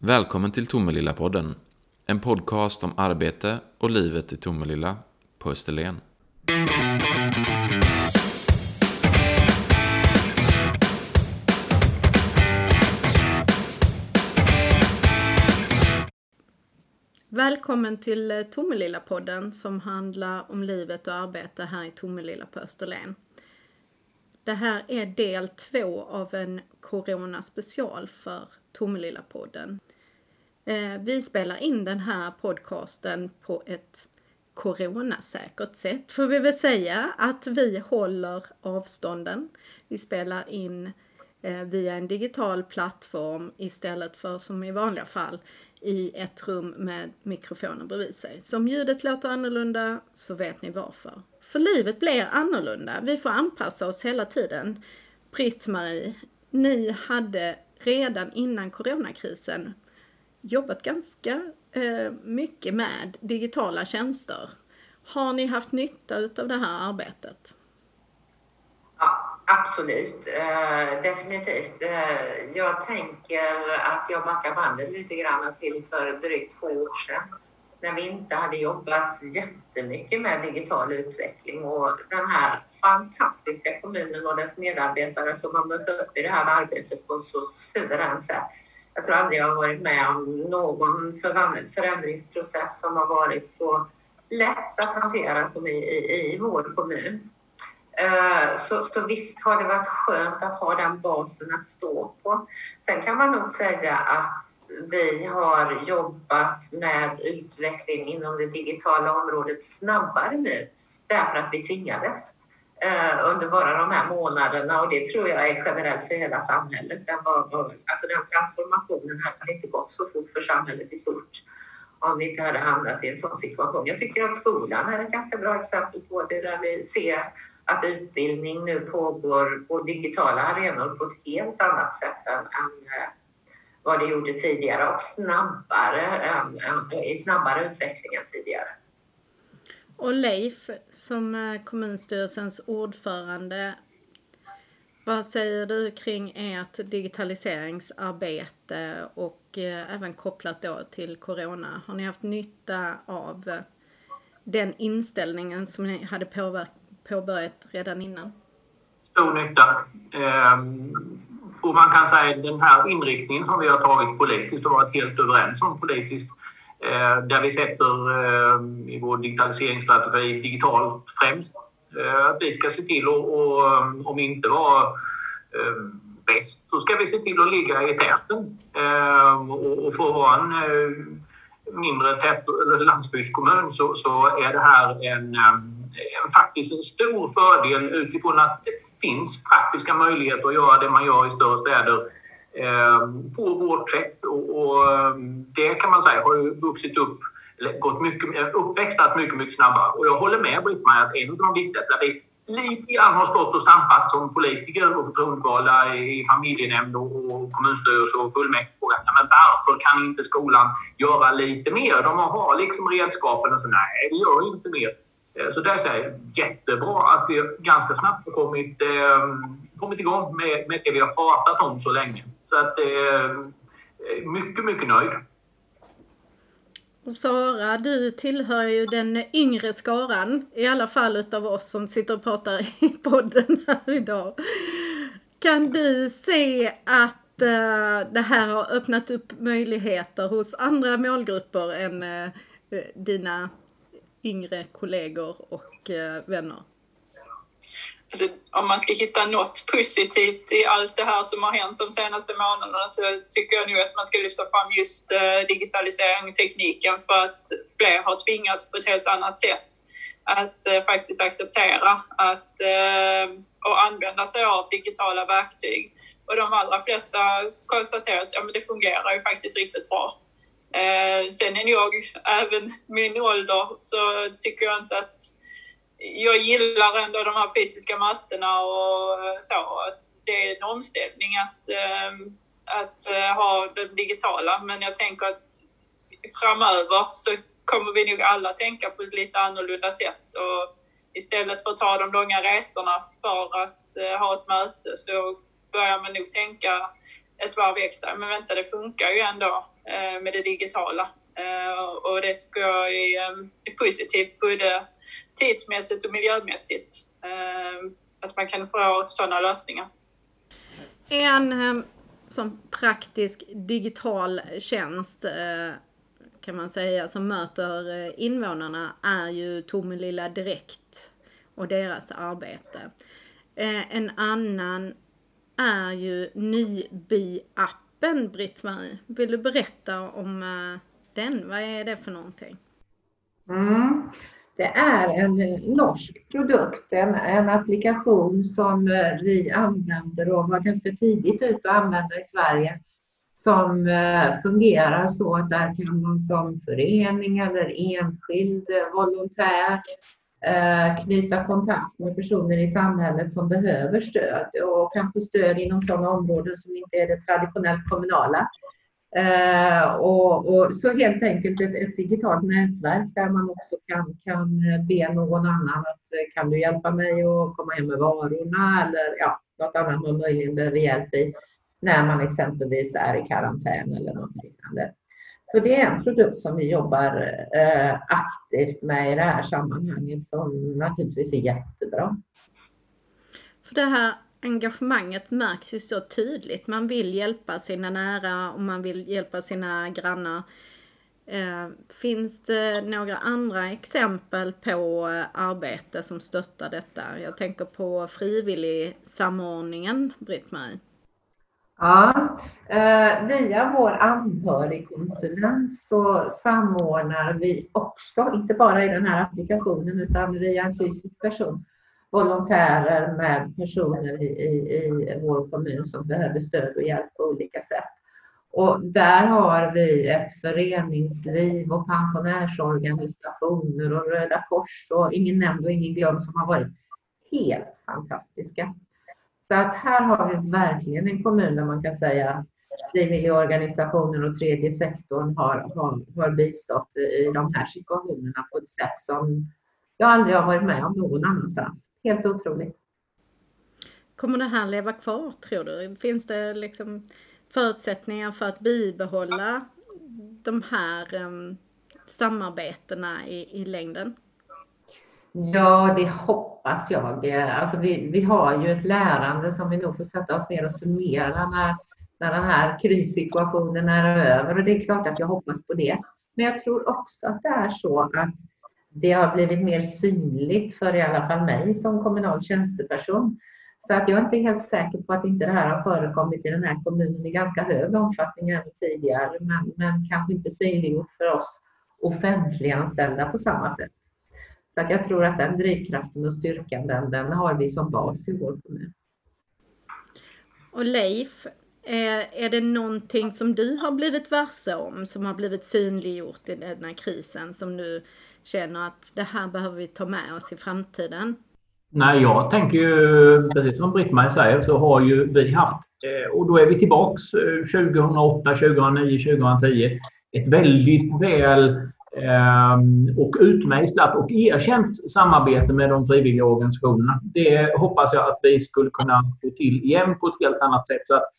Välkommen till Tomelilla-podden. En podcast om arbete och livet i Tomelilla på Österlen. Välkommen till eh, Tomelilla-podden som handlar om livet och arbete här i Tomelilla på Österlen. Det här är del två av en Corona special för Tomelilla-podden. Eh, vi spelar in den här podcasten på ett coronasäkert sätt får vi väl säga att vi håller avstånden. Vi spelar in eh, via en digital plattform istället för som i vanliga fall i ett rum med mikrofonen bredvid sig. Så om ljudet låter annorlunda så vet ni varför. För livet blir annorlunda. Vi får anpassa oss hela tiden. Britt-Marie, ni hade redan innan coronakrisen jobbat ganska eh, mycket med digitala tjänster. Har ni haft nytta av det här arbetet? Ja, absolut, eh, definitivt. Eh, jag tänker att jag backar bandet lite grann till för drygt två år sedan när vi inte hade jobbat jättemycket med digital utveckling och den här fantastiska kommunen och dess medarbetare som har mött upp i det här arbetet på ett så suveränt sätt. Jag tror aldrig jag har varit med om någon förändringsprocess som har varit så lätt att hantera som i, i, i vår kommun. Eh, så, så visst har det varit skönt att ha den basen att stå på. Sen kan man nog säga att vi har jobbat med utveckling inom det digitala området snabbare nu därför att vi tvingades Eh, under bara de här månaderna och det tror jag är generellt för hela samhället. Den, var, alltså den transformationen hade inte gått så fort för samhället i stort om vi inte hade hamnat i en sån situation. Jag tycker att skolan är ett ganska bra exempel på det där vi ser att utbildning nu pågår på digitala arenor på ett helt annat sätt än, än eh, vad det gjorde tidigare och snabbare, än, än, i snabbare utveckling än tidigare. Och Leif, som är kommunstyrelsens ordförande, vad säger du kring ert digitaliseringsarbete och eh, även kopplat då till Corona? Har ni haft nytta av den inställningen som ni hade påbörjat redan innan? Stor nytta. Ehm, och man kan säga den här inriktningen som vi har tagit politiskt och varit helt överens om politiskt Eh, där vi sätter eh, i vår digitaliseringsstrategi digitalt främst. Eh, att vi ska se till att, eh, om inte vara eh, bäst, så ska vi se till att ligga i täten och få vara en mindre tät, landsbygdskommun så, så är det här en en, faktiskt en stor fördel utifrån att det finns praktiska möjligheter att göra det man gör i större städer eh, Ehm, på vårt sätt. Och, och, ehm, det kan man säga har ju vuxit upp, eller gått mycket, uppväxtat mycket, mycket snabbare. Och jag håller med Britt-Marie att en av de viktigaste, där vi lite grann har stått och stampat som politiker och förtroendevalda i familjenämnd och kommunstyrelse och fullmäktige ja, men varför kan inte skolan göra lite mer? De har liksom redskapen och så nej, vi gör inte mer. Eh, så där säger jag jättebra att vi ganska snabbt har kommit, eh, kommit igång med, med det vi har pratat om så länge. Så att eh, mycket, mycket nöjd. Sara, du tillhör ju den yngre skaran, i alla fall utav oss som sitter och pratar i podden här idag. Kan du se att uh, det här har öppnat upp möjligheter hos andra målgrupper än uh, dina yngre kollegor och eh, vänner? Alltså, om man ska hitta något positivt i allt det här som har hänt de senaste månaderna så tycker jag nog att man ska lyfta fram just eh, digitalisering och tekniken för att fler har tvingats på ett helt annat sätt att eh, faktiskt acceptera att, eh, och använda sig av digitala verktyg. Och de allra flesta konstaterar att ja, men det fungerar ju faktiskt riktigt bra. Eh, sen är jag, även min ålder, så tycker jag inte att... Jag gillar ändå de här fysiska mötena och eh, så. Det är en omställning att, eh, att eh, ha det digitala, men jag tänker att framöver så kommer vi nog alla tänka på ett lite annorlunda sätt. Och istället för att ta de långa resorna för att ha ett möte så börjar man nog tänka ett varv extra. Men vänta, det funkar ju ändå med det digitala. Och det tycker jag är, positivt både tidsmässigt och miljömässigt. Att man kan få sådana lösningar. En som praktisk digital tjänst kan man säga som möter invånarna är ju Tomelilla Direkt och deras arbete. En annan är ju Nyby-appen, Britt-Marie. Vill du berätta om eh, den? Vad är det för någonting? Mm. Det är en norsk produkt, en, en applikation som eh, vi använder och var ganska tidigt ute att använda i Sverige som eh, fungerar så att där kan man som förening eller enskild eh, volontär knyta kontakt med personer i samhället som behöver stöd och kanske stöd inom sådana områden som inte är det traditionellt kommunala. Eh, och, och, så helt enkelt ett, ett, digitalt nätverk där man också kan, kan eh, be någon annan att eh, kan du hjälpa mig att komma hem med varorna eller ja, något annat man möjligen behöver hjälp i när man exempelvis är i karantän eller något liknande. Så det är en produkt som vi jobbar eh, aktivt med i det här sammanhanget som naturligtvis är jättebra. För det här engagemanget märks ju så tydligt. Man vill hjälpa sina nära och man vill hjälpa sina grannar. Eh, finns det några andra exempel på eh, arbete som stöttar detta? Jag tänker på frivillig samordningen, Britt-Marie. Ja, eh, via vår anhörigkonsulent så samordnar vi också, inte bara i den här applikationen utan via en fysisk person, volontärer med personer i, i, i vår kommun som behöver stöd och hjälp på olika sätt. Och där har vi ett föreningsliv och pensionärsorganisationer och Röda Kors och ingen nämnd och ingen glömd som har varit helt fantastiska. Så att här har vi verkligen en kommun där man kan säga att frivilligorganisationer och tredje sektorn har, har, har bistått i de här situationerna på ett sätt som jag aldrig har varit med om någon annanstans. Helt otroligt. Kommer det här leva kvar tror du? Finns det liksom förutsättningar för att bibehålla de här um, samarbetena i, i längden? Ja, det hoppas jag. Alltså vi, vi har ju ett lärande som vi nog får sätta oss ner och summera när, när den här krissituationen är över. Och det är klart att jag hoppas på det. Men jag tror också att det är så att det har blivit mer synligt för i alla fall mig som kommunal tjänsteperson. Så att jag är inte helt säker på att inte det här har förekommit i den här kommunen i ganska hög omfattning än tidigare, men, men kanske inte synliggjort för oss offentliganställda på samma sätt. Så att jag tror att den drivkraften och styrkan den, den har vi som bas i vår kommun. Och Leif, eh, är det någonting som du har blivit varse om, som har blivit synliggjort i den här krisen, som du känner att det här behöver vi ta med oss i framtiden? Nej, jag tänker ju, precis som Britt-Marie säger, så har ju vi haft, eh, och då är vi tillbaks 2008, 2009, 2010, ett väldigt väl ehm, och utmejslat och erkänt samarbete med de frivilliga organisationerna. Det hoppas jag att vi skulle kunna få till igen på ett helt annat sätt. Så att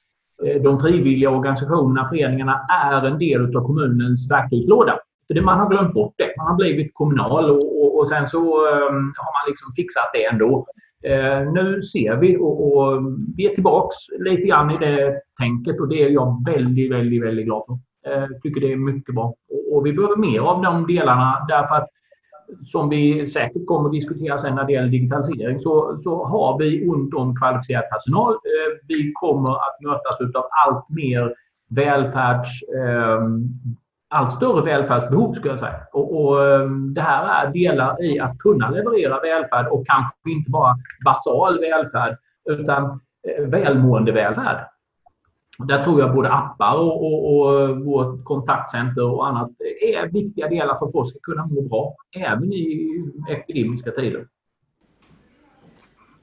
eh, de frivilliga organisationerna, föreningarna, är en del av kommunens verktygslåda. För det, man har glömt bort det. Man har blivit kommunal och, och, och sen så um, har man liksom fixat det ändå. Uh, nu ser vi och, och, vi är tillbaks lite grann i det tänket och det är jag väldigt, väldigt, väldigt glad för. Jag tycker det är mycket bra. Och vi behöver mer av de delarna därför att som vi säkert kommer att diskutera sen när det gäller digitalisering så, så har vi ont om kvalificerad personal. Eh, vi kommer att mötas av allt mer välfärds, eh, allt större välfärdsbehov skulle jag säga. Och, och, ehm, det här är delar i att kunna leverera välfärd och kanske inte bara basal välfärd utan eh, välmående välfärd. Där tror jag både appar och, och, och vårt kontaktcenter och annat är viktiga delar för att folk ska kunna må bra, även i epidemiska tider.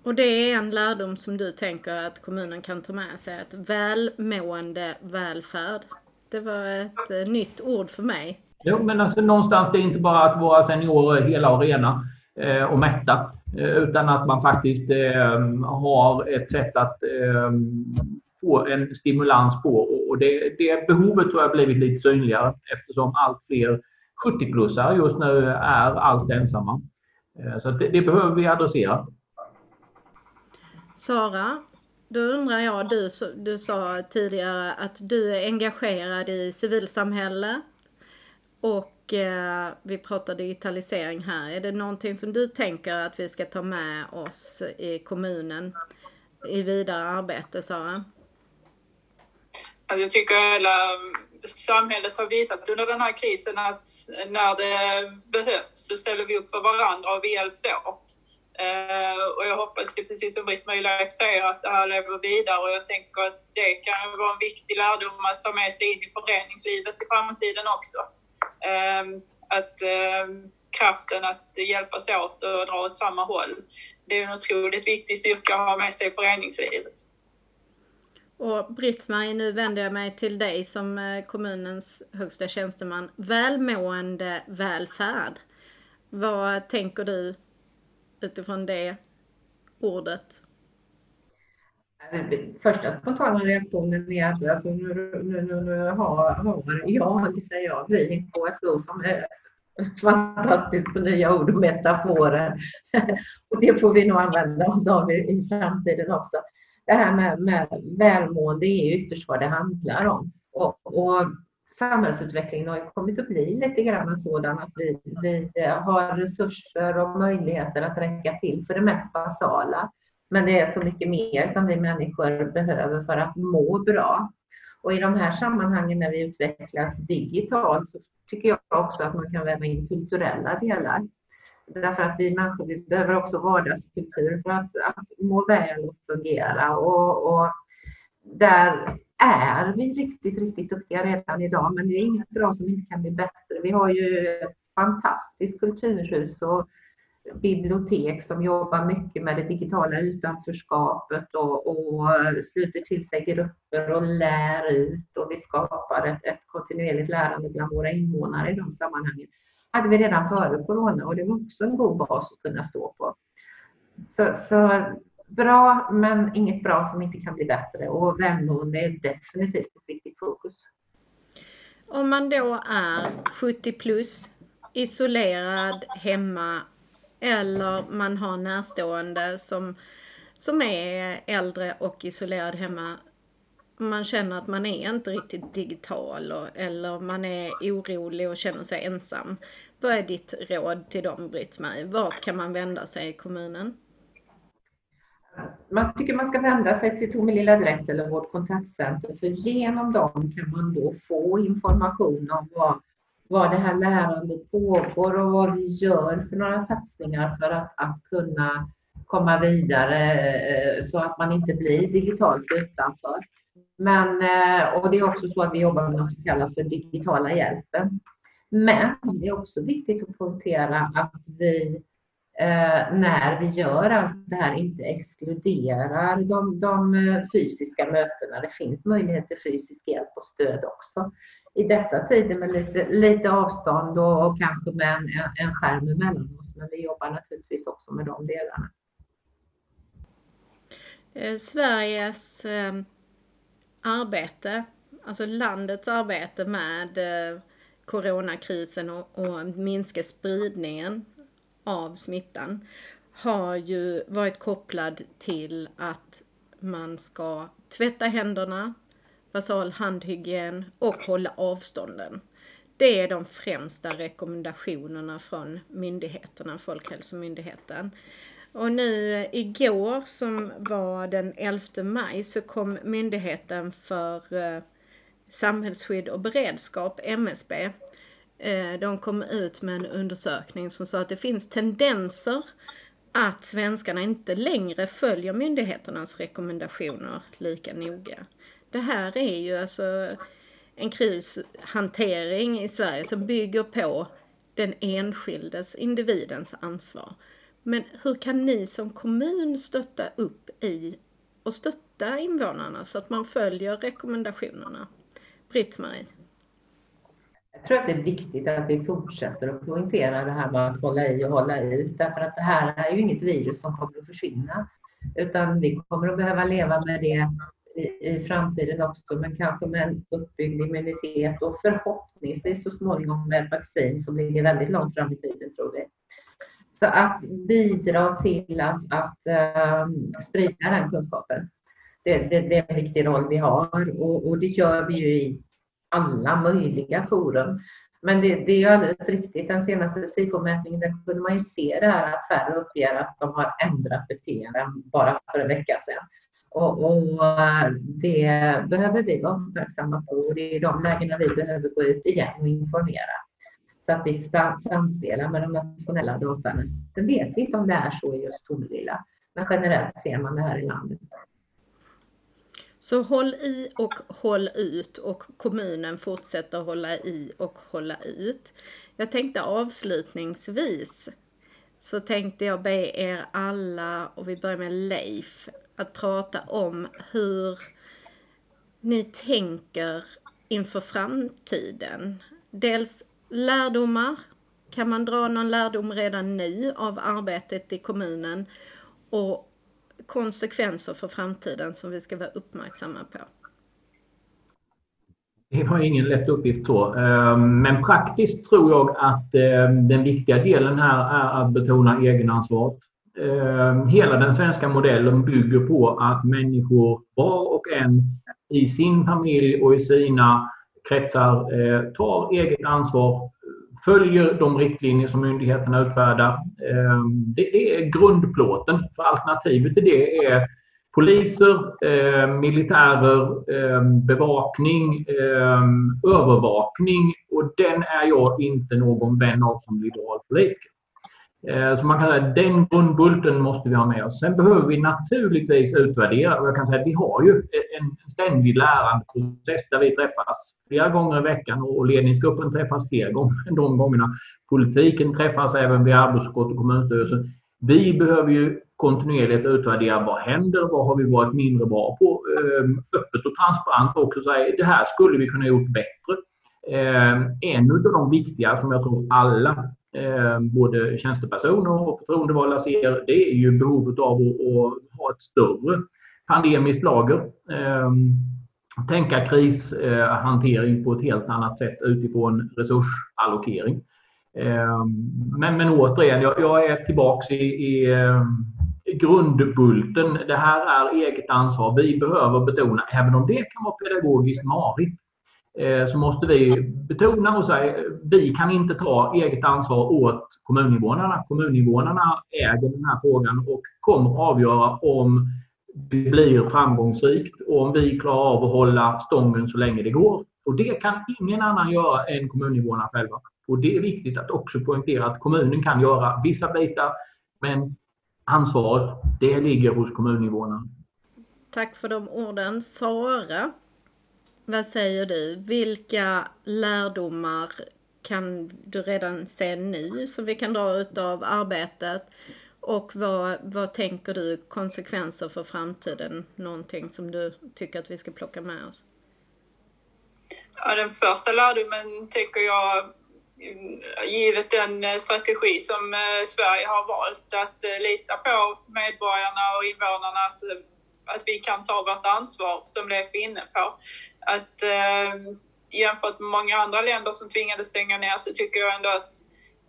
Och det är en lärdom som du tänker att kommunen kan ta med sig, att välmående välfärd. Det var ett eh, nytt ord för mig. Jo, men alltså någonstans det är inte bara att våra seniorer är hela och rena eh, och mätta, eh, utan att man faktiskt eh, har ett sätt att få en stimulans på. Och det, det behovet tror jag blivit lite synligare eftersom allt fler 70-plussare just nu är allt ensamma. Eh, så det, det behöver vi adressera. Sara, då undrar jag, du, du sa tidigare att du är engagerad i civilsamhälle och eh, vi pratar digitalisering här. Är det någonting som du tänker att vi ska ta med oss i kommunen i vidare arbete, Sara? Alltså jag tycker hela samhället har visat under den här krisen att när det behövs så ställer vi upp för varandra och vi hjälps åt. Eh, och jag hoppas ju precis som Britt-Marie Leif säger att det här lever vidare och jag tänker att det kan vara en viktig lärdom att ta med sig in i föreningslivet i framtiden också. Ehm, att ehm, kraften att hjälpas åt och dra åt samma håll, det är en otroligt viktig styrka att ha med sig i föreningslivet. Och Britt-Marie, nu vänder jag mig till dig som eh, kommunens högsta tjänsteman. Välmående välfärd. Vad tänker du utifrån det ordet? Äh, första spontana reaktionen är att alltså, nu, nu, nu, nu har, har jag, säger jag, vi i KSO som är fantastiskt på nya ord och metaforer. och det får vi nog använda oss av i, i framtiden också. Det här med, med välmående är ju ytterst vad det handlar om. Och, och samhällsutvecklingen har kommit att bli lite grann sådan att vi, vi eh, har resurser och möjligheter att räcka till för det mest basala. Men det är så mycket mer som vi människor behöver för att må bra. Och i de här sammanhangen när vi utvecklas digitalt så tycker jag också att man kan väva in kulturella delar. Därför att vi människor vi behöver också vardagskultur för att, att må väl och fungera. Och, och där är vi riktigt, riktigt duktiga redan idag, men det är inget bra som inte kan bli bättre. Vi har ju ett fantastiskt kulturhus och bibliotek som jobbar mycket med det digitala utanförskapet och, och sluter till sig grupper och lär ut och vi skapar ett, ett kontinuerligt lärande bland våra invånare i de sammanhangen. hade vi redan före corona och det var också en god bas att kunna stå på. Så, så bra, men inget bra som inte kan bli bättre och välmående är definitivt ett viktigt fokus. Om man då är 70 plus, isolerad hemma eller man har närstående som, som är äldre och isolerad hemma. Man känner att man är inte riktigt digital och, eller man är orolig och känner sig ensam. Vad är ditt råd till dem, Britt-Marie? Vart kan man vända sig i kommunen? Man tycker man ska vända sig till Tomelilla Direkt eller vårt kontaktcenter för genom dem kan man då få information om vad, vad det här lärandet pågår och vad vi gör för några satsningar för att, att kunna komma vidare eh, så att man inte blir digitalt utanför. Men, eh, och det är också så att vi jobbar med något som kallas för digitala hjälpen. Men det är också viktigt att poängtera att vi Eh, när vi gör allt det här inte exkluderar de, de eh, fysiska mötena. Det finns möjlighet till fysisk hjälp och stöd också i dessa tider med lite, lite avstånd och, och kanske med en, en skärm emellan oss. Men vi jobbar naturligtvis också med de delarna. Eh, Sveriges eh, arbete, alltså landets arbete med eh, coronakrisen och, och minska spridningen av smittan har ju varit kopplad till att man ska tvätta händerna, basal handhygien och hålla avstånden. Det är de främsta rekommendationerna från myndigheterna, Folkhälsomyndigheten. Och nu igår som var den 11 maj så kom Myndigheten för eh, samhällsskydd och beredskap, MSB, Eh, de kom ut med en undersökning som sa att det finns tendenser att svenskarna inte längre följer myndigheternas rekommendationer lika noga. Det här är ju alltså en krishantering i Sverige som bygger på den enskildes, individens ansvar. Men hur kan ni som kommun stötta upp i och stötta invånarna så att man följer rekommendationerna? Britt-Marie? Jag tror att det är viktigt att vi fortsätter att poängtera det här med att hålla i och hålla ut. Därför att det här är ju inget virus som kommer att försvinna. Utan vi kommer att behöva leva med det i, i framtiden också, men kanske med en uppbyggd immunitet och förhoppningsvis så småningom med ett vaccin som ligger väldigt långt fram i tiden, tror vi. Så att bidra till att, att um, sprida den kunskapen, det, det, det, är en viktig roll vi har och, och det gör vi ju i alla möjliga forum. Men det, det är ju alldeles riktigt, den senaste SIFO-mätningen där kunde man ju se det här att färre uppger att de har ändrat beteende bara för en vecka sedan. Och, och, eh, det behöver vi vara uppmärksamma på och det är de lägena vi behöver gå ut igen och informera. Så att vi samspelar med de nationella datan. Sen vet vi inte om det är så i just Tomelilla, men generellt ser man det här i landet. Så håll i och håll ut och kommunen fortsätter hålla i och hålla ut. Jag tänkte avslutningsvis så tänkte jag be er alla, och vi börjar med Leif, att prata om hur ni tänker inför framtiden. Dels lärdomar. Kan man dra någon lärdom redan nu av arbetet i kommunen? Och konsekvenser för framtiden som vi ska vara uppmärksamma på? Det var ingen lätt uppgift då. Ehm, men praktiskt tror jag att ehm, den viktiga delen här är att betona egenansvaret. Ehm, hela den svenska modellen bygger på att människor var och en i sin familj och i sina kretsar eh, tar eget ansvar följer de riktlinjer som myndigheterna utfärdar. Eh, det är grundplåten, för alternativet till det är poliser, eh, militärer, eh, bevakning, övervakning och den är jag inte någon vän av som liberal politiker. Eh, så man kan säga att den grundbulten måste vi ha med oss. Sen behöver vi naturligtvis utvärdera och jag kan säga att vi har ju en ständig lärandeprocess där vi träffas flera gånger i veckan och ledningsgruppen träffas fler gånger än de gångerna. Politiken träffas även vid arbetsutskott och kommunstyrelsen. Vi behöver ju kontinuerligt utvärdera vad händer, vad har vi varit mindre bra på? Ehm, öppet och transparent också säga det här skulle vi kunna gjort bättre. Ehm, en av de viktiga som jag tror alla eh, både tjänstepersoner och förtroendevalda ser, det är ju behovet av att, att ha ett större pandemiskt lager. Eh, tänka krishantering eh, på ett helt annat sätt utifrån resursallokering. Eh, men, men återigen, jag, jag är tillbaks i, i eh, grundbulten. Det här är eget ansvar. Vi behöver betona, även om det kan vara pedagogiskt marigt, Eh, så måste vi betona och säga vi kan inte ta eget ansvar åt kommuninvånarna. Kommuninvånarna äger den här frågan och kommer att avgöra om det blir framgångsrikt och om vi klarar av att hålla stången så länge det går. Och det kan ingen annan göra än kommuninvånarna själva. Och det är viktigt att också poängtera att kommunen kan göra vissa bitar, men ansvaret, det ligger hos kommuninvånarna. Tack för de orden. Sara, vad säger du? Vilka lärdomar kan du redan se nu som vi kan dra av arbetet? Och vad, vad tänker du konsekvenser för framtiden? Någonting som du tycker att vi ska plocka med oss? Ja, den första lärdomen tänker jag, givet den strategi som eh, Sverige har valt, att eh, lita på medborgarna och invånarna att, eh, att vi kan ta vårt ansvar, som Leif är inne på att eh, jämfört med många andra länder som tvingades stänga ner så tycker jag ändå att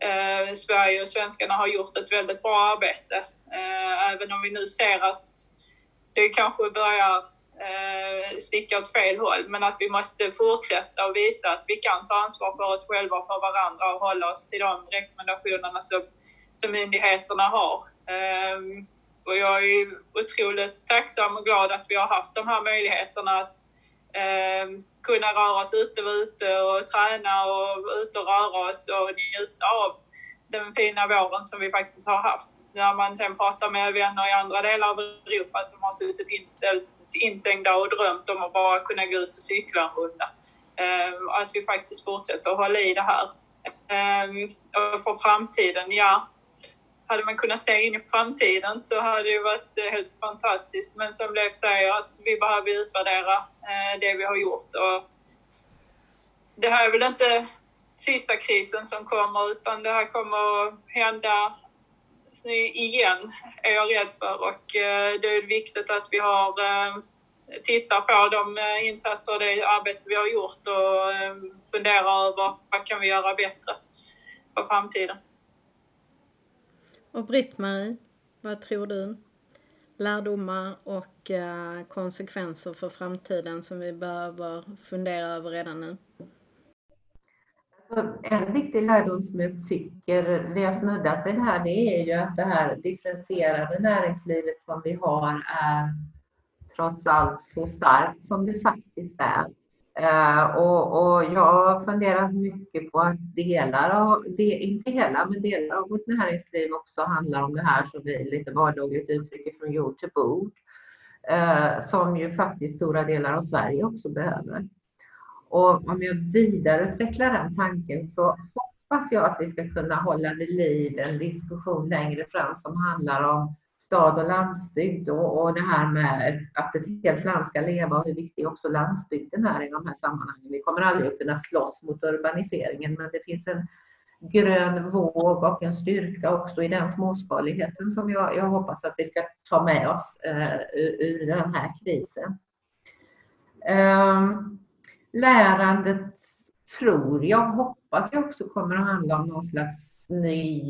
eh, Sverige och svenskarna har gjort ett väldigt bra arbete. Eh, även om vi nu ser att det kanske börjar eh, sticka åt fel håll, men att vi måste fortsätta och visa att vi kan ta ansvar för oss själva och för varandra och hålla oss till de rekommendationerna som, som myndigheterna har. Eh, och jag är otroligt tacksam och glad att vi har haft de här möjligheterna att eh, kunna röra oss ute, vara ute och träna och ute och röra oss och njuta av den fina våren som vi faktiskt har haft. När man sen pratar med vänner i andra delar av Europa som har suttit instängda och drömt om att bara kunna gå ut och cykla en runda. Eh, att vi faktiskt fortsätter att hålla i det här. Eh, och för framtiden, ja, hade man kunnat se in i framtiden så hade det varit eh, helt fantastiskt. Men som Leif säger, att vi behöver utvärdera eh, det vi har gjort. Och det här är väl inte sista krisen som kommer, utan det här kommer att hända igen, är jag rädd för. Och eh, det är viktigt att vi har tittar på de insatser och det arbete vi har gjort och funderar över vad kan vi göra bättre för framtiden. Och Britt-Marie, vad tror du? Lärdomar och eh, konsekvenser för framtiden som vi behöver fundera över redan nu? Alltså, en viktig lärdom som jag tycker vi har snuddat vid här, det är ju att det här differentierade näringslivet som vi har är trots allt så starkt som det faktiskt är. Eh, och, och, jag har funderat mycket på att delar av, det, inte hela, men delar av vårt näringsliv också handlar om det här som vi lite vardagligt uttrycker från jord till bord. Eh, som ju faktiskt stora delar av Sverige också behöver. Och om jag vidareutvecklar den tanken så hoppas jag att vi ska kunna hålla vid liv en diskussion längre fram som handlar om stad och landsbygd och, och det här med att ett helt land ska leva och hur viktig också landsbygden är i de här sammanhangen. Vi kommer aldrig att kunna slåss mot urbaniseringen men det finns en grön våg och en styrka också i den småskaligheten som jag, jag hoppas att vi ska ta med oss eh, ur, ur den här krisen. Eh, lärandet tror jag, hoppas jag också kommer att handla om någon slags ny,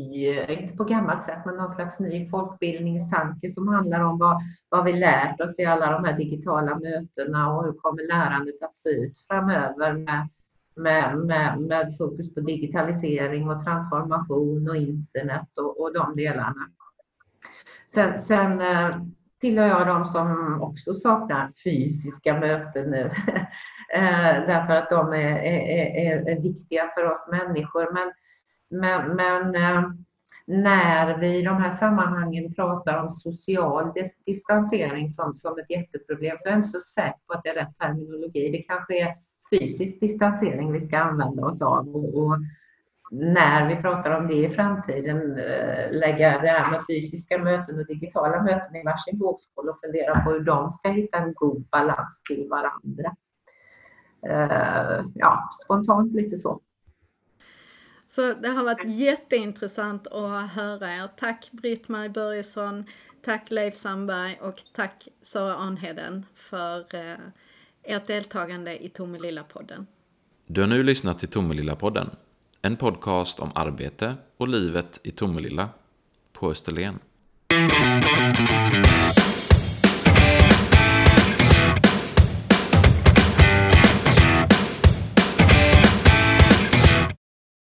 inte på gammalt sätt, men någon slags ny folkbildningstanke som handlar om vad, vad vi lärt oss i alla de här digitala mötena och hur kommer lärandet att se ut framöver med, med, med, med fokus på digitalisering och transformation och internet och, och de delarna. Sen, sen eh, tillhör jag de som också saknar fysiska möten nu. Eh, därför att de är, är, är, viktiga för oss människor. Men, men, men eh, när vi i de här sammanhangen pratar om social distansering som, som ett jätteproblem så är jag inte så säker på att det är rätt terminologi. Det kanske är fysisk distansering vi ska använda oss av. Och, och när vi pratar om det i framtiden eh, lägga det här med fysiska möten och digitala möten i varsin vågskål och fundera på hur de ska hitta en god balans till varandra. Eh, ja, spontant lite så. Så det har varit jätteintressant att höra er. Tack Britt-Marie Börjesson, tack Leif Sandberg och tack Sara Arnheden för eh, ert deltagande i Tomelilla-podden. Du har nu lyssnat till Tomelilla-podden, en podcast om arbete och livet i Tomelilla på Österlen.